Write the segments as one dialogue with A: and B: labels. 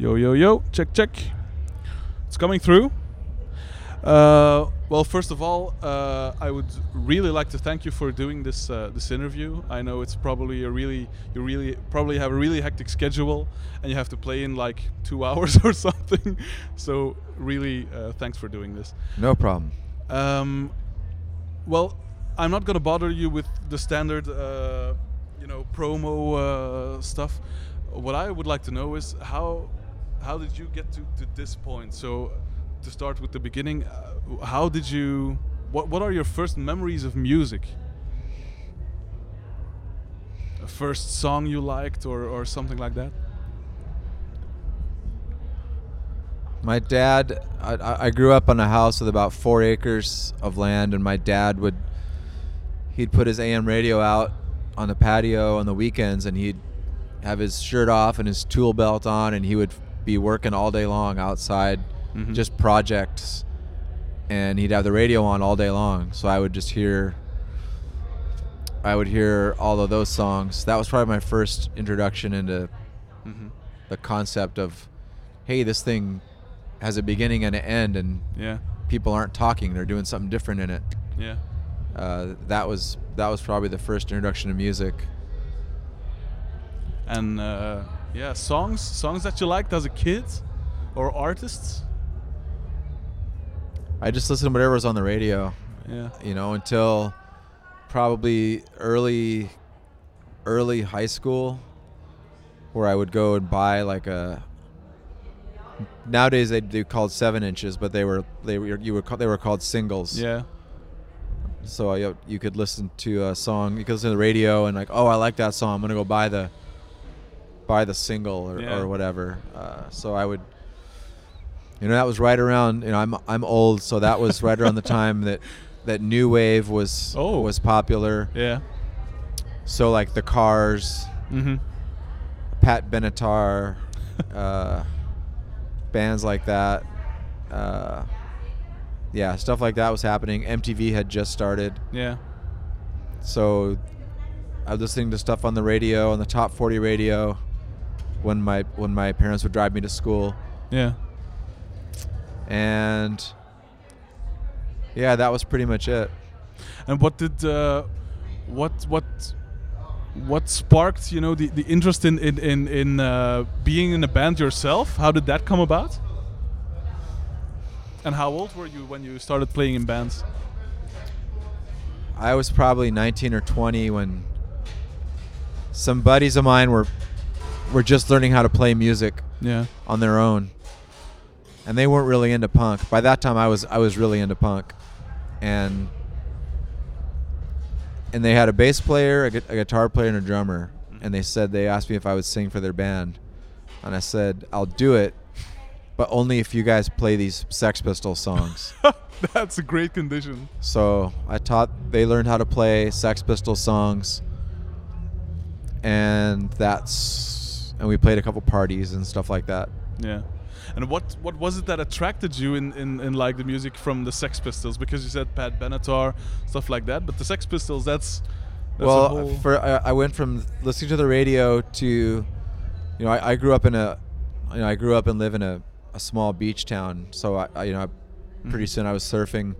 A: Yo, yo, yo. Check, check. It's coming through. Uh, well, first of all, uh, I would really like to thank you for doing this uh, this interview. I know it's probably a really you really probably have a really hectic schedule, and you have to play in like two hours or something. So really, uh, thanks for doing this.
B: No problem.
A: Um, well, I'm not gonna bother you with the standard, uh, you know, promo uh, stuff. What I would like to know is how how did you get to, to this point? So, to start with the beginning, uh, how did you? What What are your first memories of music? A first song you liked, or or something like that?
B: My dad, I, I grew up on a house with about four acres of land, and my dad would, he'd put his AM radio out on the patio on the weekends, and he'd have his shirt off and his tool belt on, and he would be working all day long outside,
A: Mhm.
B: just projects, and he'd have the radio on all day long. So I would just hear, I would hear all of those songs. That was probably my first introduction into
A: hmm
B: the concept of, hey, this thing has a beginning and an end, and
A: Yeah,
B: people aren't talking; they're doing something different in it.
A: yeah.
B: Uh, that was that was probably the first introduction to music.
A: And uh, yeah, songs songs that you liked as a kid, or artists.
B: I just listened to whatever was on the radio,
A: Yeah.
B: you know, until probably early early high school, where I would go and buy like a. Nowadays they do called seven inches, but they were they were you were they were called singles.
A: Yeah.
B: So uh, you, you could listen to a song, you could listen to the radio, and like, oh, I like that song. I'm gonna go buy the buy the single or,
A: Yeah.
B: or whatever. Uh, so I would, you know, that was right around. You know, I'm I'm old, so that was right around the time that that new wave was
A: Oh.
B: was popular.
A: Yeah.
B: So like the Cars,
A: Mm-hmm.
B: Pat Benatar, uh, bands like that. Uh, yeah, stuff like that was happening. MTV had just started.
A: Yeah.
B: So I was listening to stuff on the radio, on the top 40 radio, when my when my parents would drive me to school,
A: Yeah.
B: and yeah, that was pretty much it.
A: And what did uh, what what what sparked you know the, the interest in in in, in uh, being in a band yourself? How did that come about? And how old were you when you started playing in bands?
B: I was probably 19 or 20 when some buddies of mine were were just learning how to play music
A: Yeah.
B: on their own, and they weren't really into punk. By that time, I was I was really into punk, and and they had a bass player, a, gu- a guitar player, and a drummer. Mm-hmm. And they said they asked me if I would sing for their band, and I said I'll do it, but only if you guys play these Sex Pistols songs.
A: That's a great condition.
B: so I taught they learned how to play Sex Pistols songs, and that's and we played a couple parties and stuff like that.
A: Yeah. And what what was it that attracted you in, in, in like the music from the Sex Pistols? Because you said Pat Benatar, stuff like that. But the Sex Pistols, that's, that's
B: well, for I, I went from listening to the radio to, you know, I, I grew up in a, you know, I grew up and live in a, a small beach town. So I, I you know, pretty
A: Mhm.
B: soon I was surfing,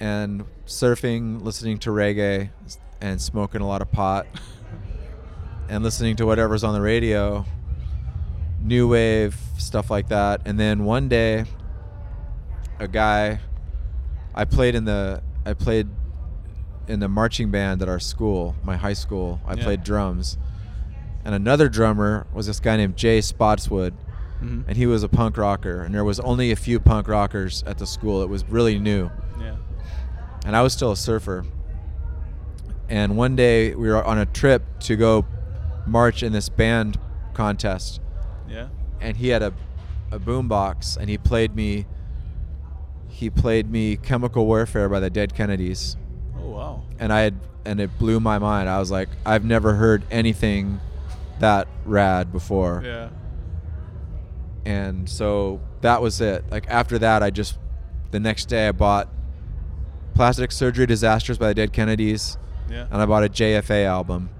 B: and surfing, listening to reggae, and smoking a lot of pot, and listening to whatever's on the radio, new wave stuff like that. And then one day, a guy, I played in the I played in the marching band at our school, my high school. I
A: Yeah.
B: played drums, and another drummer was this guy named Jay Spotswood,
A: Mhm.
B: and he was a punk rocker. And there was only a few punk rockers at the school. It was really new,
A: yeah.
B: and I was still a surfer. And one day we were on a trip to go march in this band contest,
A: Yeah.
B: and he had a, a boom box, and he played me. He played me "Chemical Warfare" by the Dead Kennedys,
A: Oh wow.
B: and I had, and it blew my mind. I was like, I've never heard anything that rad before.
A: Yeah.
B: And so that was it. Like after that, I just the next day I bought Plastic Surgery Disasters by the Dead Kennedys,
A: Yeah.
B: and I bought a JFA album.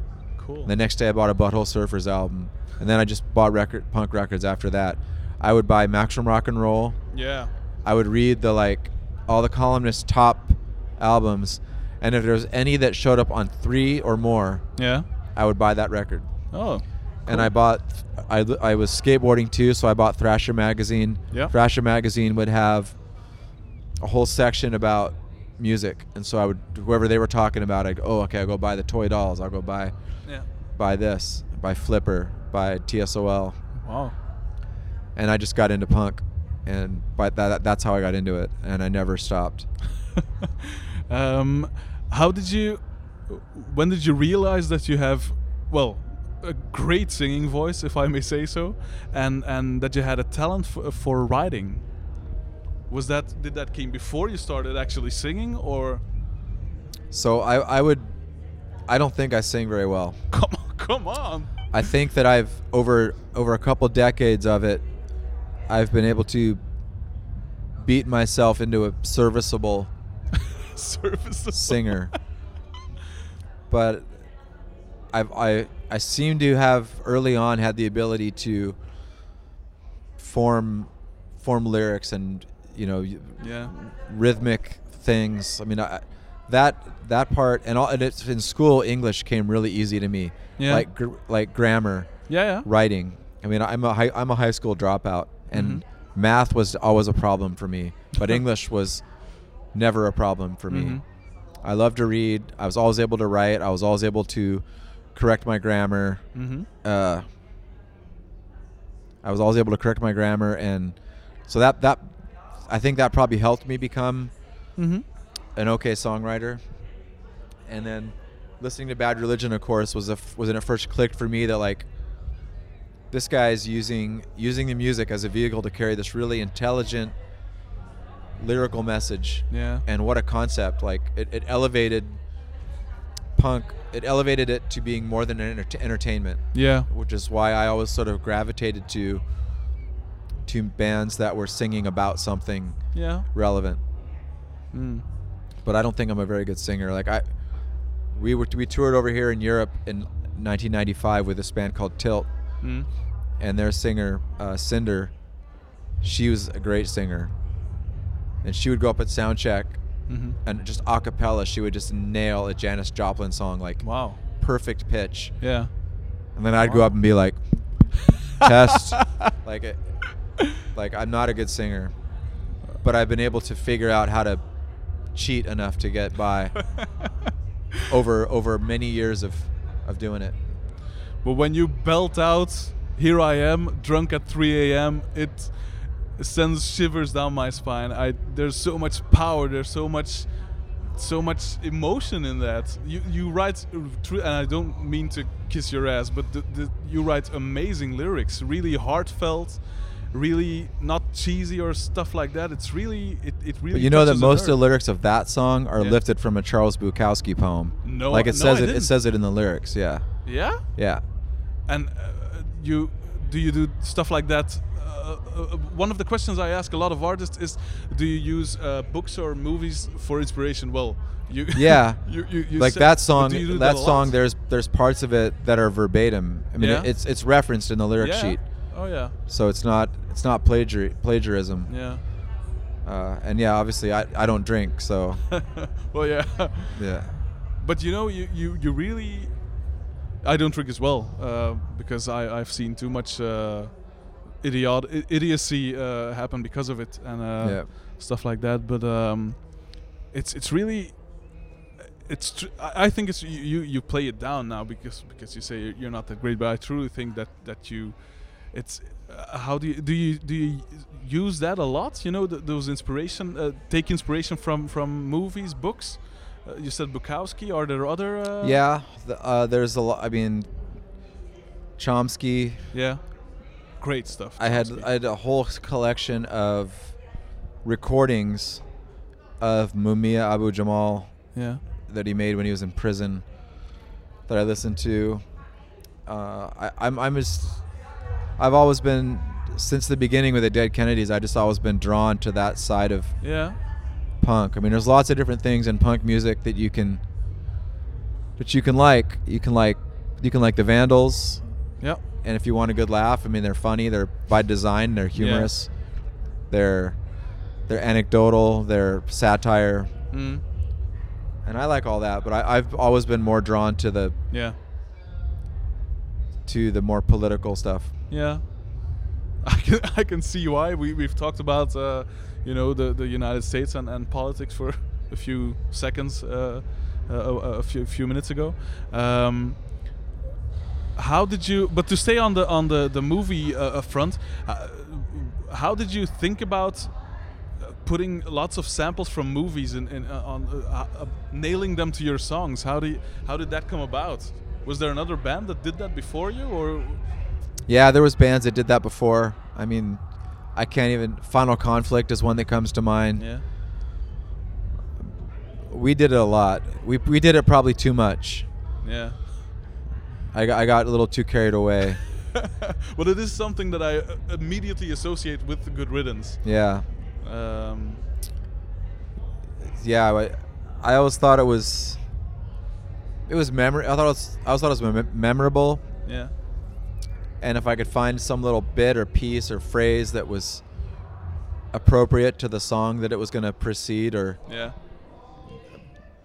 A: Cool.
B: The next day I bought a Butthole Surfers album. and then I just bought record punk records after that. I would buy Maximum Rock and Roll.
A: Yeah.
B: I would read the like all the columnists' top albums, and if there was any that showed up on three or more,
A: Yeah.
B: I would buy that record.
A: Oh.
B: And. I bought, I, I was skateboarding too, so I bought Thrasher magazine.
A: Yeah.
B: Thrasher magazine would have a whole section about music, and so I would whoever they were talking about, I'd go, oh okay, I'll go buy the toy dolls. I'll go buy
A: Yeah.
B: buy this, buy Flipper, buy TSOL,
A: Wow.
B: and I just got into punk, and by that that's how I got into it, and I never stopped.
A: um, how did you? When did you realize that you have, well, a great singing voice, if I may say so, and and that you had a talent for, for writing? Was that did that came before you started actually singing, or
B: So I I would, I don't think I sing very well.
A: come on, come on?
B: I think that I've over over a couple decades of it, I've been able to beat myself into a serviceable
A: Service
B: singer. but I've I I seem to have early on had the ability to form form lyrics and you know
A: Yeah.
B: rhythmic things. I mean, I, that that part and all and it's in school English came really easy to me.
A: Yeah.
B: Like gr- like grammar,
A: Yeah, yeah.
B: writing. I mean, I'm a high, I'm a high school dropout and
A: Mhm.
B: math was always a problem for me, but English was never a problem for me.
A: Mhm.
B: I love to read. I was always able to write. I was always able to correct my grammar.
A: Mm-hmm.
B: Uh, I was always able to correct my grammar, and so that that I think that probably helped me become
A: Mm-hmm.
B: an okay songwriter. And then listening to Bad Religion, of course, was a f- was when it first clicked for me that like this guy's using using the music as a vehicle to carry this really intelligent lyrical message.
A: Yeah.
B: And what a concept! Like it, it elevated punk. It elevated it to being more than an enter- entertainment,
A: Yeah.
B: which is why I always sort of gravitated to to bands that were singing about something
A: Yeah.
B: relevant
A: Mm.
B: but I don't think I'm a very good singer. Like I, we were we toured over here in Europe in 1995 with this band called Tilt,
A: Mm.
B: and their singer uh, Cinder, she was a great singer, and she would go up at sound check
A: Mm-hmm.
B: and just a cappella she would just nail a Janis Joplin song like
A: Wow.
B: perfect pitch,
A: Yeah.
B: and then I'd go up and be like, test, like it, like I'm not a good singer, but I've been able to figure out how to cheat enough to get by. over over many years of of doing it.
A: But when you belt out, "Here I am, drunk at 3 a.m.," it sends shivers down my spine. I there's so much power. There's so much, so much emotion in that. You you write, and I don't mean to kiss your ass, but the, the, you write amazing lyrics, really heartfelt, really not cheesy or stuff like that. It's really it, it really.
B: But you know that most of the lyrics of that song are
A: Yeah.
B: lifted from a Charles Bukowski poem.
A: No,
B: like it
A: no,
B: says
A: I
B: it.
A: didn't.
B: It says it in the lyrics. Yeah,
A: Yeah.
B: yeah.
A: And uh, you do you do stuff like that? Uh, uh, one of the questions I ask a lot of artists is, do you use uh, books or movies for inspiration? Well, you
B: Yeah.
A: you, you, you
B: like
A: said-
B: that song. That
A: a
B: song. There's there's parts of it that are verbatim. I mean,
A: Yeah?
B: it, it's it's referenced in the lyric
A: yeah.
B: sheet,
A: Oh yeah,
B: so it's not it's not plagiar plagiarism.
A: yeah.
B: Uh, and yeah, obviously I, I don't drink, so
A: well, yeah.
B: yeah.
A: But you know, you, you, you really. I don't drink as well uh, because I, I've seen too much uh, idiot idiocy uh, happen because of it and uh,
B: Yeah.
A: stuff like that. But um, it's it's really it's. Tr- I I think it's you, you you play it down now because because you say you're not that great. But I truly think that that you it's uh, how do you do you do you use that a lot? You know, th- those inspiration uh, take inspiration from from movies, books. Uh, you said Bukowski. Are there other? Uh,
B: yeah, the, uh, there's a lot. I mean, Chomsky.
A: Yeah. Great stuff.
B: I had I had a whole collection of recordings of Mumia Abu Jamal
A: yeah.
B: that he made when he was in prison that I listened to. Uh, I, I'm I'm just I've always been since the beginning with the Dead Kennedys. I just always been drawn to that side of
A: Yeah.
B: punk. I mean, there's lots of different things in punk music that you can that you can like. You can like you can like the Vandals
A: Yeah.
B: and if you want a good laugh, I mean, they're funny. They're by design. They're humorous. Yeah. They're they're anecdotal. They're satire,
A: Mm.
B: and I like all that. But I, I've always been more drawn to the
A: Yeah.
B: to the more political stuff.
A: Yeah. I can I can see why. We we've talked about uh, you know the the United States and, and politics for a few seconds uh, uh, a, a few few minutes ago. Um, how did you? But to stay on the on the the movie uh, uh, front, uh, how did you think about? Putting lots of samples from movies and, on nailing them to your songs. How do you, how did that come about? Was there another band that did that before you, or
B: Yeah, there was bands that did that before. I mean, I can't even. Final Conflict is one that comes to mind.
A: yeah?
B: We did it a lot. We we did it probably too much.
A: Yeah.
B: I got, I got a little too carried away.
A: but it is something that I uh, immediately associate with the Good Riddance.
B: Yeah,
A: Um,
B: yeah. I, I always thought it was. It was memor. I thought it was. I always thought it was mem- memorable.
A: yeah.
B: And if I could find some little bit or piece or phrase that was appropriate to the song that it was going to precede or
A: Yeah.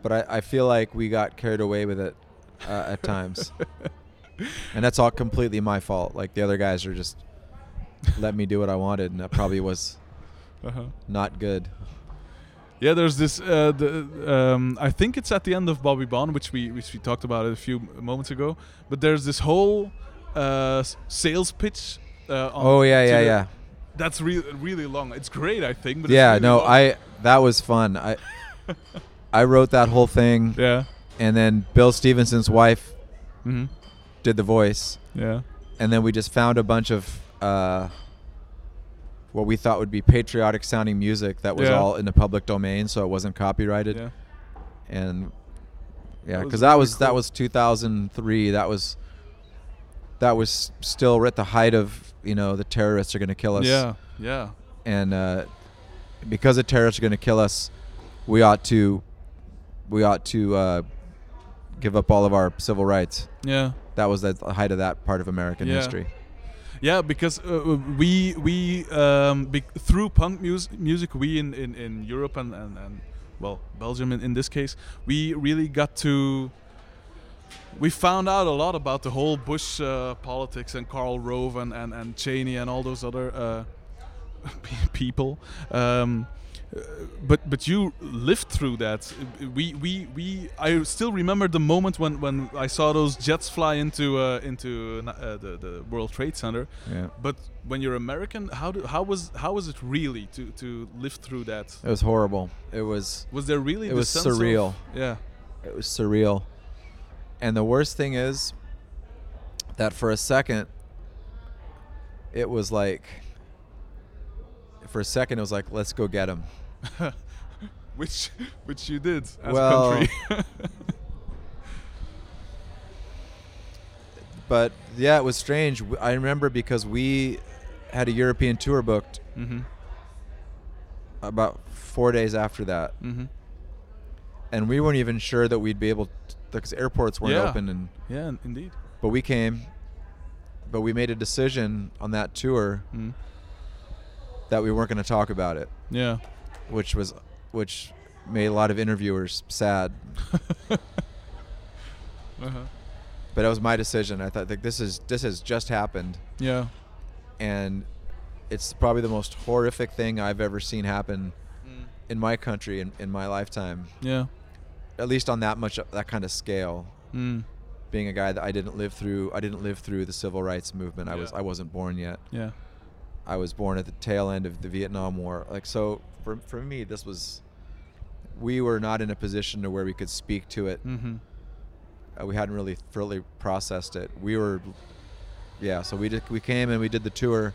B: but I, I feel like we got carried away with it uh, at times and that's all completely my fault like the other guys are just let me do what I wanted and that probably was
A: Uh-huh.
B: not good
A: Yeah, there's this. Uh, the, um, I think it's at the end of Bobby Bond, which we which we talked about a few moments ago. But there's this whole uh, sales pitch. Uh, on
B: oh yeah yeah
A: the-
B: yeah
A: That's really really long. It's great, I think. But
B: yeah
A: really
B: no
A: long.
B: I that was fun I I wrote that whole thing
A: Yeah.
B: and then Bill Stevenson's wife
A: hmm
B: did the voice
A: Yeah.
B: and then we just found a bunch of uh, what we thought would be patriotic sounding music that was
A: Yeah.
B: all in the public domain, so it wasn't copyrighted.
A: Yeah.
B: And yeah,
A: That was
B: because that
A: really
B: was that was 2003. That was that was still at the height of you know the terrorists are going to kill us.
A: Yeah. Yeah.
B: And uh, because the terrorists are going to kill us, we ought to we ought to uh, give up all of our civil rights.
A: Yeah.
B: That was the height of that part of American
A: Yeah.
B: history.
A: Yeah, because uh, we we um, be, through punk mus- music, we in, in, in Europe and, and, and well Belgium in, in this case, we really got to. We found out a lot about the whole Bush uh, politics and Karl Rove and, and, and Cheney and all those other uh, people. Um, uh, but but you lived through that. We we we. I still remember the moment when, when I saw those jets fly into uh, into uh, the the World Trade Center.
B: Yeah.
A: But when you're American, how do how was how was it really to to live through that?
B: It was horrible. It was
A: Was there really?
B: It
A: the
B: was
A: sense of-
B: surreal.
A: yeah.
B: it was surreal. And the worst thing is that for a second it was like for a second it was like let's go get him.
A: which which you did as
B: Well-
A: a country.
B: But yeah, it was strange. I remember because we had a European tour booked
A: mm-hmm.
B: about 4 days after that.
A: Mm-hmm.
B: And we weren't even sure that we'd be able to because airports weren't
A: Yeah.
B: open and
A: Yeah, in- indeed.
B: but we came but we made a decision on that tour
A: Mm.
B: that we weren't going to talk about it.
A: Yeah.
B: which was which made a lot of interviewers sad.
A: Uh-huh.
B: But it was my decision. I thought like this is this has just happened,
A: Yeah.
B: and it's probably the most horrific thing I've ever seen happen
A: Mm.
B: in my country in, in my lifetime.
A: Yeah.
B: At least on that much of that kind of scale.
A: Mm.
B: Being a guy that I didn't live through, I didn't live through the civil rights movement. I was I wasn't born yet.
A: Yeah.
B: I was born at the tail end of the Vietnam War. Like so, for for me, this was. We were not in a position to where we could speak to it
A: Mm-hmm.
B: uh, we hadn't really fully processed it. We were, yeah. So we did. We came and we did the tour,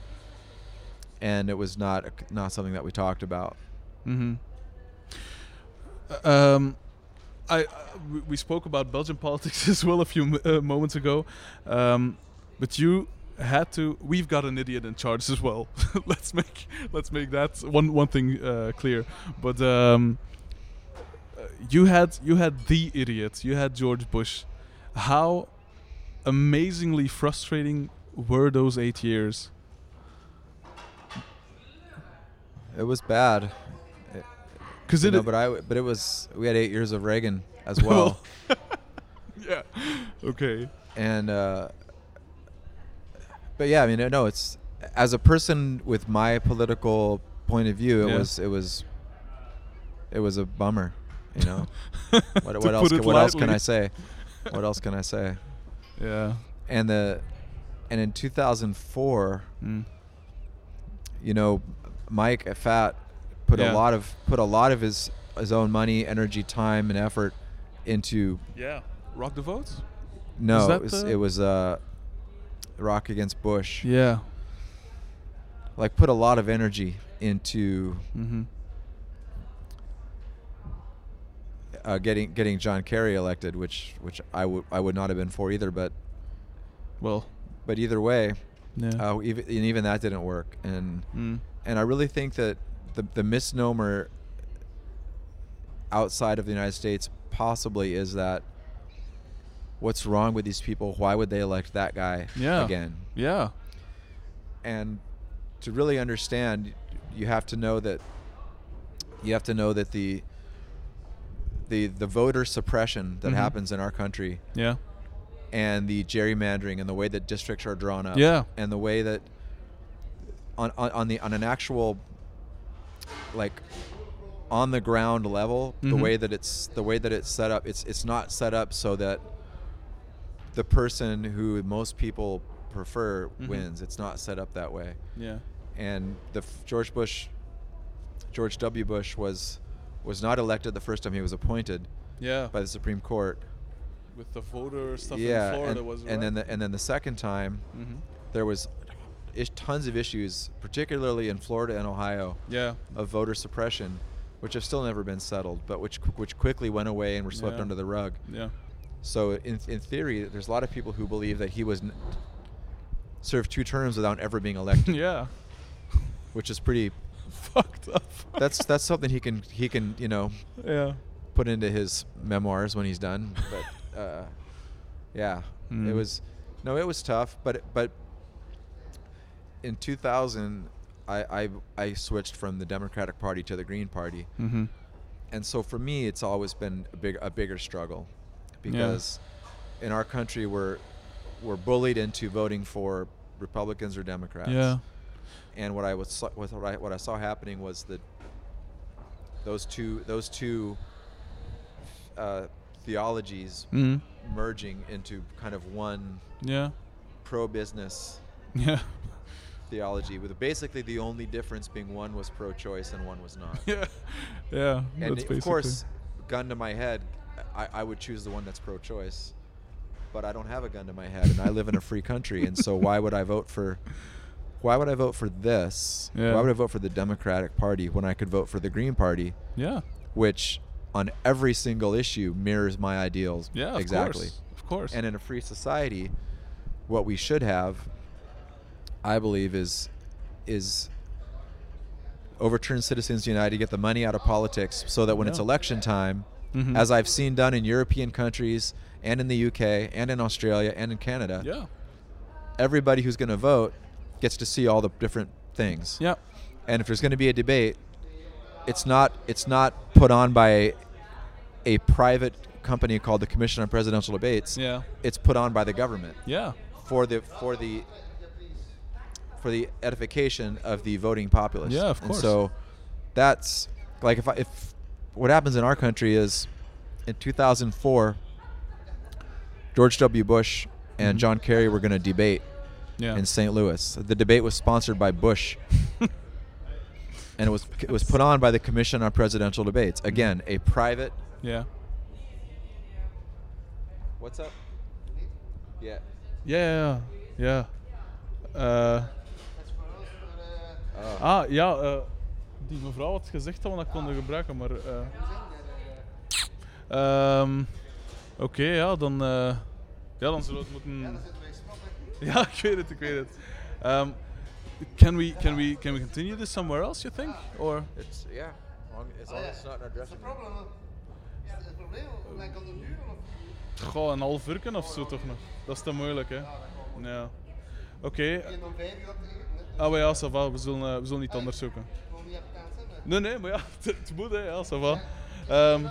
B: and it was not not something that we talked about.
A: Mm-hmm. Um, I, I we- spoke about Belgian politics as well a few uh, moments ago, um, but you had to. We've got an idiot in charge as well. let's make let's make that one one thing uh, clear. But um, uh, you had you had the idiot. You had George Bush. How amazingly frustrating were those eight years?
B: It was bad.
A: Because it
B: know, but I. but it was we had eight years of Reagan as well,
A: yeah. Okay.
B: and uh, but yeah, I mean, no, it's as a person with my political point of view, it
A: Yeah.
B: was it was it was a bummer, you know. what what else can, what else can. I say? What else can I say?
A: Yeah.
B: And the and in 2004,
A: Mm.
B: you know, Mike at Fat put
A: Yeah.
B: a lot of put a lot of his his own money, energy, time, and effort into
A: Yeah. Rock the votes.
B: no, it was
A: the-
B: it was uh, Rock against Bush.
A: Yeah.
B: Like put a lot of energy into
A: Mm-hmm.
B: uh, getting getting John Kerry elected, which which I would I would not have been for either, but
A: Well.
B: but either way,
A: Yeah.
B: uh, even and even that didn't work, and
A: Mm.
B: and I really think that the the misnomer outside of the United States possibly is that what's wrong with these people? Why would they elect that guy
A: Yeah.
B: again?
A: Yeah.
B: And to really understand, you have to know that you have to know that the the the voter suppression that
A: Mhm.
B: happens in our country
A: Yeah.
B: and the gerrymandering and the way that districts are drawn up
A: Yeah.
B: and the way that on, on, on the on an actual like on the ground level the
A: Mhm.
B: way that it's the way that it's set up it's it's not set up so that the person who most people prefer
A: Mhm.
B: wins it's not set up that way
A: Yeah.
B: and the f- George Bush George W Bush was was not elected the first time he was appointed
A: Yeah.
B: by the Supreme Court
A: With the voter stuff
B: yeah
A: in Florida
B: and,
A: was
B: and then the, and then the second time
A: mm-hmm.
B: there was ish, tons of issues, particularly in Florida and Ohio,
A: Yeah.
B: of voter suppression, which have still never been settled, but which which quickly went away and were swept
A: Yeah.
B: under the rug.
A: Yeah.
B: So in in theory, there's a lot of people who believe that he was n- served two terms without ever being elected,
A: yeah.
B: which is pretty.
A: Fucked up.
B: That's that's something he can he can you know
A: yeah.
B: put into his memoirs when he's done. But uh, yeah, it
A: Mm.
B: was no, it was tough. But but in 2000, I, I I switched from the Democratic Party to the Green Party,
A: Mm-hmm.
B: and so for me, it's always been a big a bigger struggle because in our country we're we're bullied into voting for Republicans or Democrats.
A: Yeah.
B: And what I was saw- what I, what I saw happening was that those two those two uh, theologies
A: Mm.
B: merging into kind of one
A: Yeah.
B: pro-business
A: Yeah.
B: Theology, with basically the only difference being one was pro-choice and one was not.
A: Yeah. Yeah.
B: and of course, gun to my head, I, I would choose the one that's pro-choice. But I don't have a gun to my head, and I live in a free country, and so why would I vote for? Why would I vote for this?
A: Yeah.
B: Why would I vote for the Democratic Party when I could vote for the Green Party,
A: Yeah.
B: which on every single issue mirrors my ideals
A: Yeah. Of
B: exactly?
A: Course. Of course.
B: And in a free society, what we should have, I believe, is is overturn Citizens United, to get the money out of politics, so that when it's election time,
A: Mhm.
B: as I've seen done in European countries and in the UK and in Australia and in Canada,
A: yeah.
B: everybody who's going to vote gets to see all the different things.
A: Yeah.
B: And if there's going to be a debate, it's not it's not put on by a private company called the Commission on Presidential Debates.
A: Yeah.
B: It's put on by the government
A: Yeah.
B: for the for the for the edification of the voting populace.
A: Yeah, of
B: And
A: course.
B: so that's like if I, if what happens in our country is in 2004 George W. Bush and
A: Mhm.
B: John Kerry were going to debate
A: Yeah.
B: in St. Louis. The debate was sponsored by Bush. and it was it was put on by the Commission on Presidential Debates. Again, a private
A: yeah.
B: What's up? Yeah.
A: Yeah. ja, ja.
B: Oh.
A: ah, ja, eh, die mevrouw had gezegd dat we dat konden gebruiken, maar... eh, ehm, Oké, ja, dan... eh, ja, dan zullen we het moeten... Ja, ik weet het, ik weet het. Um, can, we, can, we, can we continue this somewhere else, you think? Or...
B: It's yeah, long, as long as it's not dressing room.
C: problem. Is het probleem lang kan het duren? Of?
A: Goh, een half uur of zo toch nog? Dat is te moeilijk, hè? Ja. Oké. Ah, maar ja, ça va. We zullen, eh, we zullen niet anders zoeken. Nee, nee, maar ja, het, moet, hè. Ja, ça va. Ehm,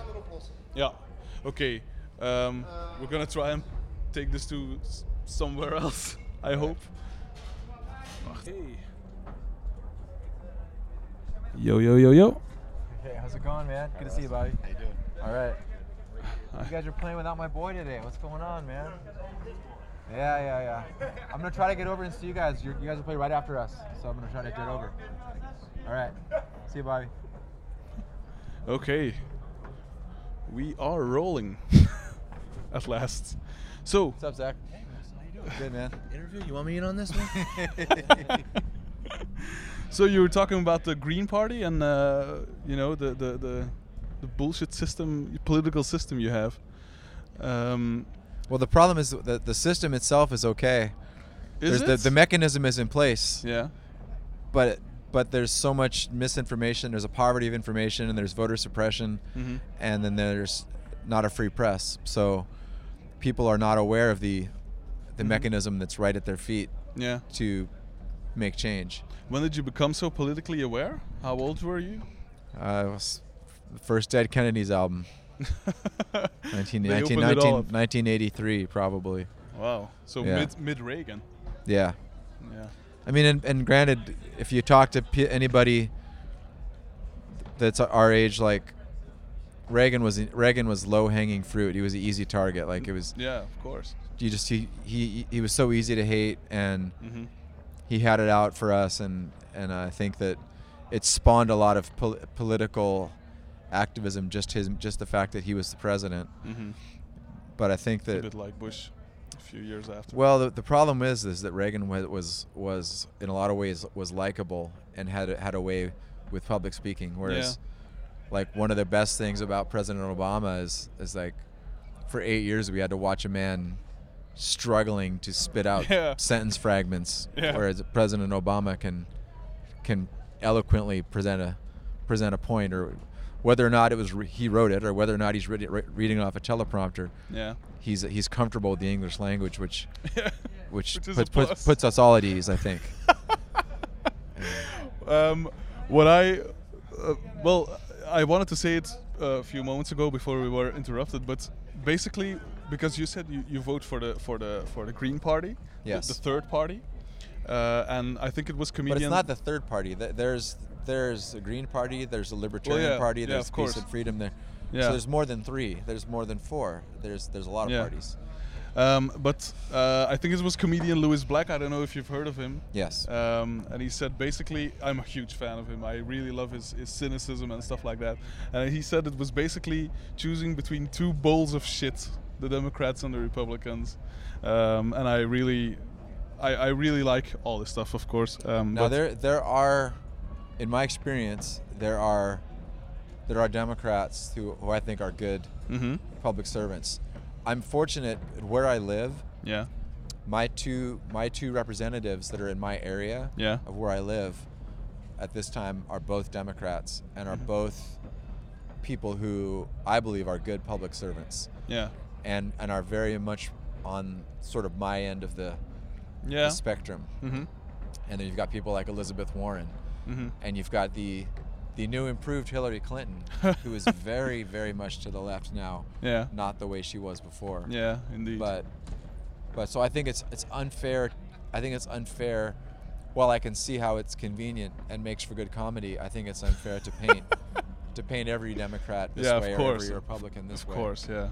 A: ja, oké. Ehm, we're gonna try and take this to s- somewhere else, I hope. Wacht. Hey. Yo, yo, yo, yo.
B: Hey, how's it going, man? Good to see you, buddy.
D: How you doing?
B: All right. You guys are playing without my boy today. What's going on, man? Yeah, yeah, yeah. I'm gonna try to get over and see you guys. You're, you guys will play right after us, so I'm gonna try to get over. All right. See you, Bobby.
A: Okay. We are rolling. At last. So,
B: What's up, Zach? Hey, Russ, how you doing? Good, man.
D: Interview? You want me in on this one?
A: so you were talking about the Green Party and uh, you know the, the the the bullshit system, political system you have. Um,
B: Well, the problem is that the system itself is okay.
A: is
B: There's
A: it?
B: The, the mechanism is in place,
A: yeah.
B: but but there's so much misinformation. There's a poverty of information, and there's voter suppression,
A: Mhm.
B: and then there's not a free press. So people are not aware of the the
A: Mhm.
B: mechanism that's right at their feet
A: Yeah.
B: to make change.
A: When did you become so politically aware? How old were you?
B: Uh, it was the first Dead Kennedys album, 19, 19,
A: opened it all
B: 19 1983 probably.
A: Wow. So
B: Yeah.
A: mid mid Reagan.
B: Yeah.
A: Yeah.
B: I mean, and, and granted, if you talk to p- anybody that's our age, like Reagan was, Reagan was low hanging fruit. He was an easy target. Like it was,
A: Yeah, of course.
B: you just he he he was so easy to hate, and
A: Mhm.
B: he had it out for us, and and I think that it spawned a lot of pol- political activism. Just his, just the fact that he was the president.
A: Mhm.
B: But I think that A
A: bit like Bush, a few years after.
B: Well, the, the problem is is that Reagan was, was was in a lot of ways was likable and had a- had a way with public speaking. Whereas, like one of the best things about President Obama is is like, for eight years we had to watch a man struggling to spit out
A: Yeah.
B: sentence fragments,
A: Yeah.
B: whereas President Obama can can eloquently present a present a point or. Whether or not it was re- he wrote it, or whether or not he's readi- re- reading off a teleprompter,
A: yeah.
B: he's he's comfortable with the English language, which
A: Yeah.
B: which,
A: Which
B: puts, puts, puts us all at ease, I think.
A: um, what I uh, well, I wanted to say it a few moments ago before we were interrupted, but basically because you said you, you vote for the for the for the Green Party, the-
B: Yes.
A: the, third party, uh, and I think it was comedian.
B: but it's not the third party. There's there's a Green Party, there's a Libertarian
A: yeah,
B: Party,
A: yeah,
B: there's Peace
A: course.
B: and Freedom. There,
A: Yeah.
B: so there's more than three. There's more than four. There's there's a lot of
A: Yeah.
B: parties.
A: Um, but uh, I think it was comedian Lewis Black. I don't know if you've heard of him.
B: Yes.
A: Um, and he said basically, I'm a huge fan of him. I really love his, his cynicism and stuff like that. And he said it was basically choosing between two bowls of shit, the Democrats and the Republicans. Um, and I really, I, I really like all this stuff, of course. Um,
B: now
A: but
B: there there are, in my experience, there are there are Democrats who, who I think are good
A: Mhm.
B: public servants. I'm fortunate where I live.
A: Yeah.
B: my two my two representatives that are in my area
A: Yeah.
B: of where I live at this time are both Democrats and are
A: Mhm.
B: both people who I believe are good public servants
A: Yeah.
B: and and are very much on sort of my end of the, the spectrum.
A: Mm-hmm.
B: And then you've got people like Elizabeth Warren
A: Mm-hmm.
B: and you've got the the new improved Hillary Clinton who is very very much to the left now,
A: Yeah.
B: not the way she was before.
A: Yeah, indeed.
B: but but so I think it's it's unfair. I think it's unfair. While I can see how it's convenient and makes for good comedy, I think it's unfair to paint to paint every Democrat this
A: yeah,
B: way or every Republican this
A: of
B: way.
A: Of course, yeah.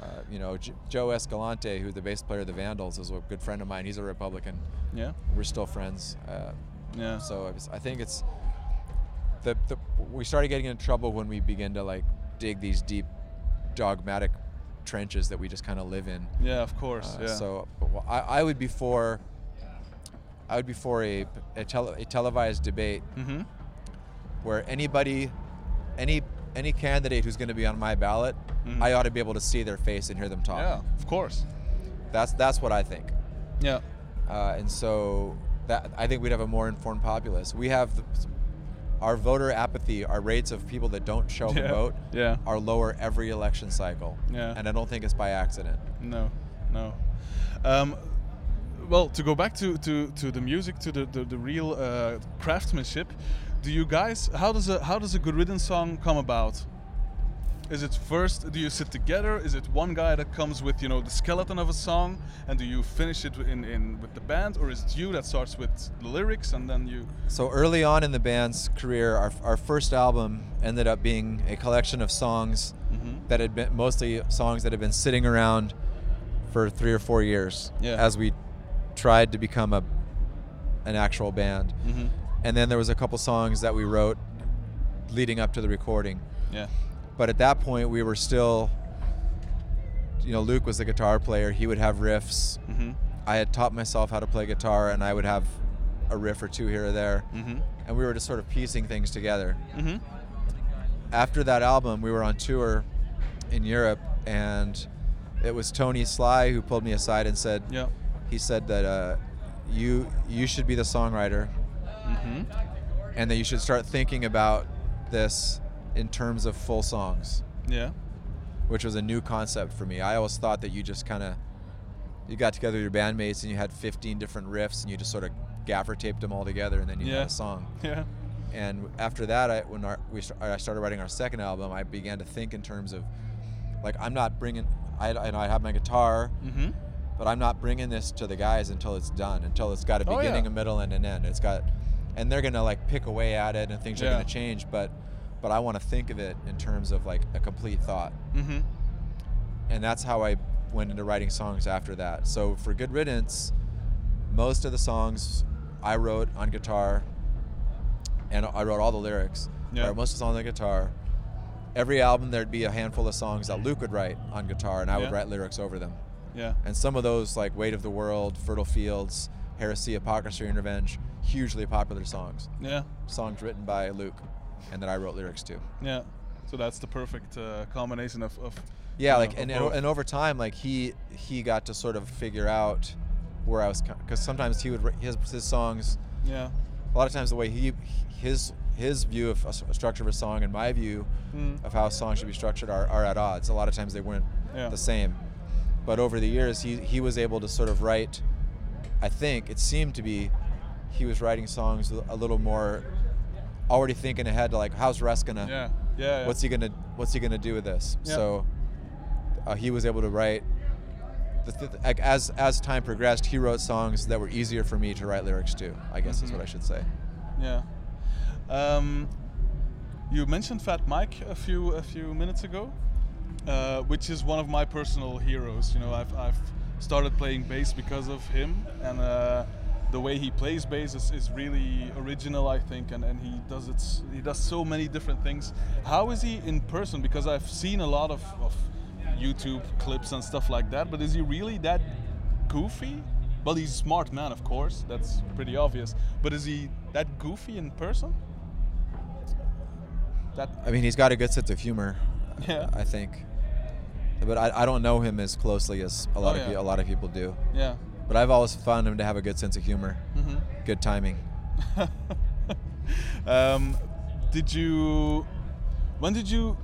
B: Uh, you know, J- Joe Escalante, who's the bass player of the Vandals, is a good friend of mine. He's a Republican.
A: Yeah.
B: We're still friends. Uh,
A: Yeah.
B: so I, was, I think it's the, the we started getting in trouble when we begin to like dig these deep dogmatic trenches that we just kind of live in.
A: Yeah, of course.
B: Uh,
A: yeah.
B: So well, I, I would be for I would be for a a, tele, a televised debate
A: Mm-hmm.
B: where anybody any any candidate who's going to be on my ballot,
A: Mhm.
B: I ought to be able to see their face and hear them talk.
A: Yeah, of course.
B: That's that's what I think.
A: Yeah.
B: Uh, and so that I think we'd have a more informed populace. We have the, our voter apathy, our rates of people that don't show up
A: Yeah.
B: and vote
A: Yeah.
B: are lower every election cycle.
A: Yeah.
B: And I don't think it's by accident.
A: No, no. Um, well, to go back to, to, to the music, to the, the, the real uh, craftsmanship, do you guys how does a how does a good riddance song come about? Is it first? Do you sit together? Is it one guy that comes with you know the skeleton of a song, and do you finish it in, in with the band, or is it you that starts with the lyrics and then you?
B: So early on in the band's career, our, our first album ended up being a collection of songs
A: Mhm.
B: that had been mostly songs that had been sitting around for three or four years
A: Yeah.
B: as we tried to become a an actual band.
A: Mhm.
B: And then there was a couple songs that we wrote leading up to the recording.
A: Yeah.
B: But at that point, we were still, you know, Luke was the guitar player. He would have riffs.
A: Mm-hmm.
B: I had taught myself how to play guitar, and I would have a riff or two here or there.
A: Mm-hmm.
B: And we were just sort of piecing things together.
A: Mm-hmm.
B: After that album, we were on tour in Europe, and it was Tony Sly who pulled me aside and said,
A: Yeah.
B: he said that uh, you you should be the songwriter,
A: Mm-hmm.
B: and that you should start thinking about this in terms of full songs.
A: Yeah.
B: which was a new concept for me. I always thought that you just kind of you got together with your bandmates and you had 15 different riffs and you just sort of gaffer taped them all together and then you
A: Yeah.
B: had a song.
A: Yeah.
B: And after that, I, when our, we I started writing our second album, I began to think in terms of like I'm not bringing I I know I have my guitar,
A: Mm-hmm.
B: but I'm not bringing this to the guys until it's done, until it's got a
A: Oh,
B: beginning,
A: yeah.
B: a middle, and an end. It's got, and they're gonna like pick away at it, and things are gonna change. But, but I want to think of it in terms of like a complete thought
A: Mm-hmm.
B: and that's how I went into writing songs after that. So for Good Riddance, most of the songs I wrote on guitar, and I wrote all the lyrics.
A: Yeah.
B: wrote most of the songs on guitar. Every album there'd be a handful of songs that Luke would write on guitar, and I would write lyrics over them.
A: Yeah.
B: And some of those, like "Weight of the World," "Fertile Fields," "Heresy," "Hypocrisy," and "Revenge," hugely popular songs.
A: Yeah.
B: Songs written by Luke, and that I wrote lyrics to.
A: Yeah. So that's the perfect uh, combination of, of
B: Yeah, like
A: know,
B: and, and and over time, like he he got to sort of figure out where I was because sometimes he would his his songs.
A: yeah.
B: A lot of times, the way he his his view of a structure of a song and my view
A: Mm.
B: of how a song should be structured are, are at odds. A lot of times they weren't
A: Yeah.
B: the same. But over the years, he he was able to sort of write. I think it seemed to be he was writing songs a little more already thinking ahead to like how's Russ gonna
A: Yeah. Yeah. yeah.
B: what's he gonna what's he gonna do with this
A: Yeah.
B: so uh, he was able to write the th- like, as as time progressed he wrote songs that were easier for me to write lyrics to i guess is
A: Mhm.
B: what i should say
A: Yeah. Um, you mentioned Fat Mike a few a few minutes ago, uh, which is one of my personal heroes. You know, I've I've started playing bass because of him, and uh, the way he plays bass is, is really original, I think, and, and he does it. He does so many different things. How is he in person? Because I've seen a lot of, of YouTube clips and stuff like that, but is he really that goofy? Well, he's a smart man, of course. That's pretty obvious. But is he that goofy in person? That
B: i mean he's got a good sense of humor
A: Yeah.
B: i think but I, I don't know him as closely as a lot
A: Oh,
B: of
A: yeah.
B: pe- a lot of people do
A: yeah.
B: But i've always found him to have a good sense of humor
A: hmm
B: good timing
A: um, did you? When did you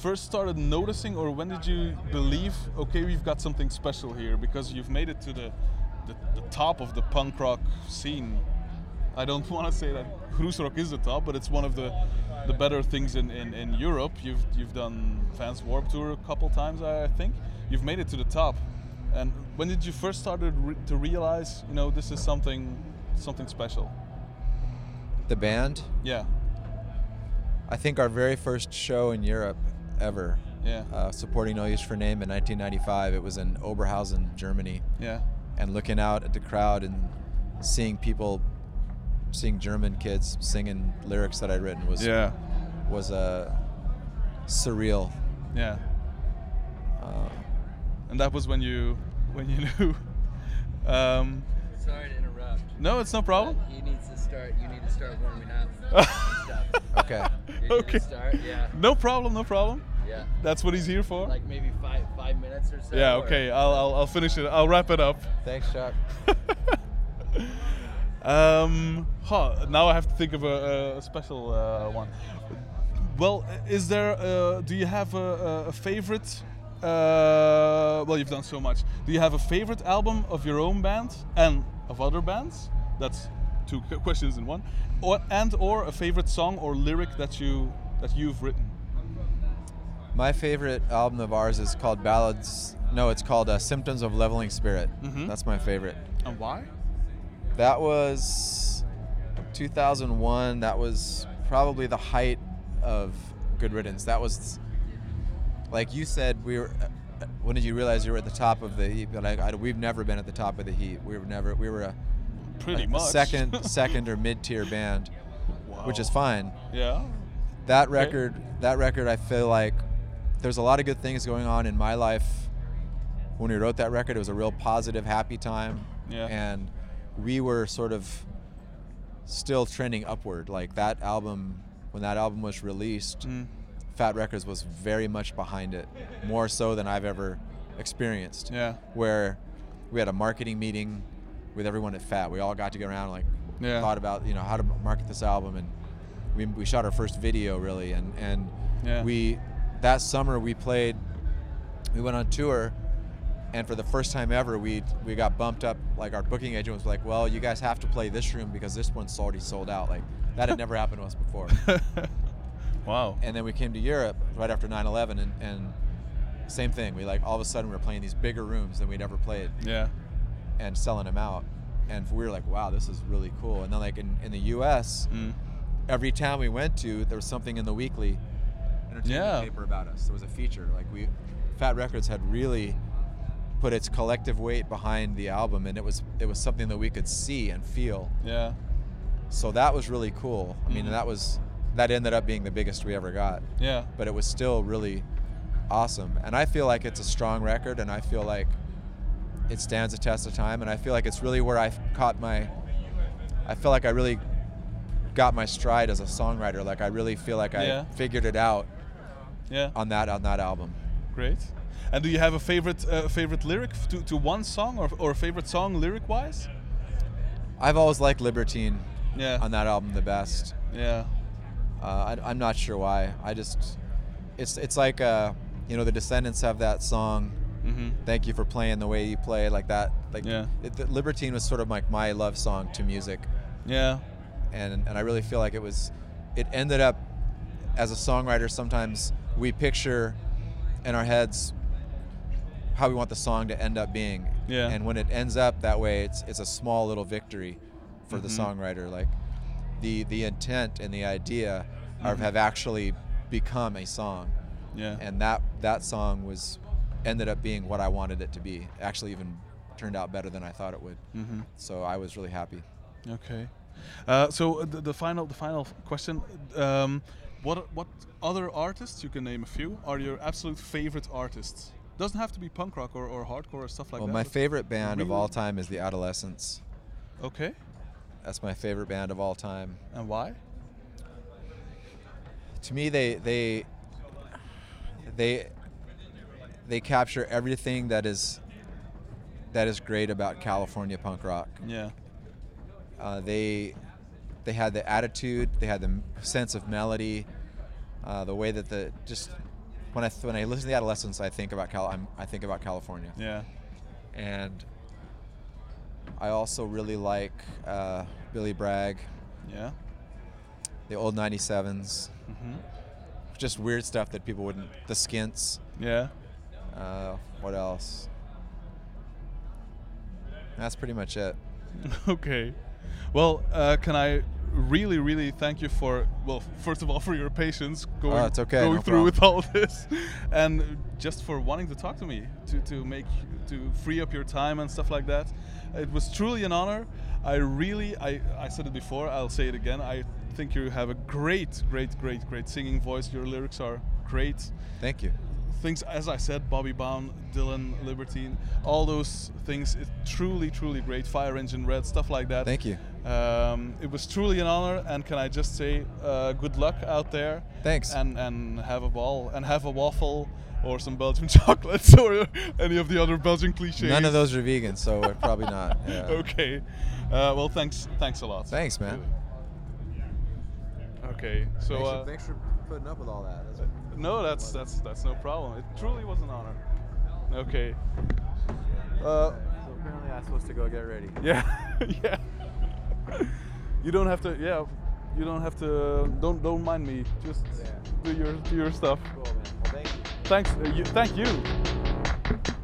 A: first started noticing, or when did you believe? Okay, we've got something special here because you've made it to the the, the top of the punk rock scene. I don't want to say that Rock is the top, but it's one of the the better things in, in, in Europe. You've you've done Vans Warped Tour a couple times, I think. You've made it to the top. And when did you first started re- to realize, you know, this is something something special?
B: the band
A: Yeah,
B: i think our very first show in europe ever
A: yeah,
B: uh, supporting No Use for Name in 1995. It was in Oberhausen, Germany,
A: yeah,
B: and looking out at the crowd and seeing people, seeing German kids singing lyrics that I'd written was
A: yeah,
B: was uh, surreal.
A: yeah.
B: Uh,
A: And that was when you when you knew. Um,
E: Sorry to interrupt.
A: no, it's no problem.
E: but He needs to start. You need to start warming up. and stuff.
B: okay,
E: You need
A: Okay.
E: Start. Yeah.
A: No problem, no problem.
E: Yeah.
A: That's what he's here for.
E: Like maybe five five minutes or so.
A: yeah,
E: or-
A: okay. I'll, I'll I'll finish it. I'll wrap it up.
B: thanks, Chuck.
A: um, huh, now I have to think of a, a special uh, one. Well, is there? Uh, do you have a, a- a favorite? Uh, well, you've done so much. Do you have a favorite album of your own band and of other bands? That's two questions in one. Or, and or a favorite song or lyric that you that you've written.
B: My favorite album of ours is called Ballads. No, it's called uh, Symptoms of Leveling Spirit.
A: Mhm.
B: That's my favorite.
A: And why?
B: That was 2001. That was probably the height of Good Riddance. That was, like you said, we were. uh, When did you realize you were at the top of the? But like, I, we've never been at the top of the heat. We were never. We were a,
A: Pretty
B: a
A: much.
B: second, second or mid-tier band, which is fine.
A: Yeah.
B: that record that record i feel like there's a lot of good things going on in my life when we wrote that record it was a real positive happy time
A: Yeah.
B: and we were sort of still trending upward like that album when that album was released
A: Mm.
B: Fat records was very much behind it more so than i've ever experienced
A: Yeah.
B: where we had a marketing meeting with everyone at fat we all got to go around and like
A: Yeah.
B: thought about you know how to market this album and we, we shot our first video really and and
A: Yeah.
B: we that summer we played we went on tour and for the first time ever we we got bumped up like our booking agent was like well you guys have to play this room because this one's already sold out like that had never happened to us before
A: wow.
B: and then we came to Europe right after 9/11 and, and same thing we like all of a sudden we were playing these bigger rooms than we'd ever played
A: Yeah.
B: and selling them out and we were like wow this is really cool and then like in, in the US
A: Mm.
B: every town we went to, there was something in the weekly entertainment
A: Yeah.
B: paper about us. There was a feature. Like we, Fat Wreck Chords had really put its collective weight behind the album, and it was it was something that we could see and feel.
A: Yeah.
B: So that was really cool. I mean,
A: Mhm.
B: that was that ended up being the biggest we ever got,
A: Yeah.
B: but it was still really awesome. And I feel like it's a strong record, and I feel like it stands the test of time. And I feel like it's really where I caught my. I feel like I really got my stride as a songwriter. Like I really feel like I
A: Yeah.
B: figured it out
A: Yeah.
B: on that on that album.
A: Great. And do you have a favorite uh, favorite lyric to, to one song or, or a favorite song lyric wise?
B: I've always liked Libertine
A: Yeah.
B: on that album the best.
A: Yeah.
B: Uh, I, am not sure why. I just it's it's like uh, you know the Descendents have that song.
A: Mm-hmm.
B: Thank you for playing the way you play like that. Like
A: Yeah.
B: it, the Libertine was sort of like my love song to music,
A: Yeah.
B: and and I really feel like it was. It ended up as a songwriter. Sometimes we picture in our heads how we want the song to end up being.
A: Yeah.
B: And when it ends up that way, it's it's a small little victory for the
A: Mhm.
B: songwriter. Like the the intent and the idea are,
A: Mhm.
B: have actually become a song,
A: Yeah.
B: and that that song was ended up being what I wanted it to be. Actually, even turned out better than I thought it would.
A: mm-hmm.
B: So I was really happy.
A: Okay. Uh, so uh, the, the final the final question. Um, what what other artists you can name a few are your absolute favorite artists? Doesn't have to be punk rock or, or hardcore or stuff like
B: well,
A: that.
B: Well,
A: my
B: favorite band of all time is the Adolescents.
A: Okay.
B: That's my favorite band of all time.
A: And why?
B: to me they they they they capture everything that is that is great about California punk rock.
A: Yeah.
B: Uh, they they had the attitude, they had the sense of melody, uh, the way that the just when I when I listen to the Adolescents, I think about Cal I'm, I think about California,
A: Yeah.
B: and I also really like uh, Billy Bragg,
A: Yeah.
B: the old '97s,
A: Mm-hmm.
B: just weird stuff that people wouldn't. The Skints.
A: Yeah.
B: Uh, what else? That's pretty much it.
A: okay. Well, uh, can I really, really thank you for well, first of all, for your patience oh, going,
B: Oh, okay,
A: going
B: no
A: through
B: problem.
A: with all this, and just for wanting to talk to me, to to make to free up your time and stuff like that. It was truly an honor. I really, I, I said it before. I'll say it again. I think you have a great, great, great, great singing voice. Your lyrics are great
B: Thank you.
A: things as I said, Bobby Bound, Dylan, Libertine, all those things. It's truly, truly great. Fire Engine Red, stuff like that.
B: Thank you.
A: Um, it was truly an honor, and can I just say, uh, good luck out there.
B: Thanks.
A: And and have a ball and have a waffle or some Belgian chocolates or any of the other Belgian cliches.
B: None of those are vegan, so we're probably not. Yeah.
A: okay. Uh, well, thanks. Thanks a lot.
B: Thanks, man.
A: Okay. So.
B: thanks,
A: uh,
B: for, thanks for putting up with all that. That's
A: no, that's that's that's no problem. It truly was an honor. Okay. Uh,
B: So apparently I'm supposed to go get ready.
A: yeah, yeah. You don't have to. Yeah, you don't have to. Don't don't mind me. Just
B: Yeah.
A: do your do your stuff.
B: Cool, man. Well, thank you.
A: Thanks. Uh, you, thank you.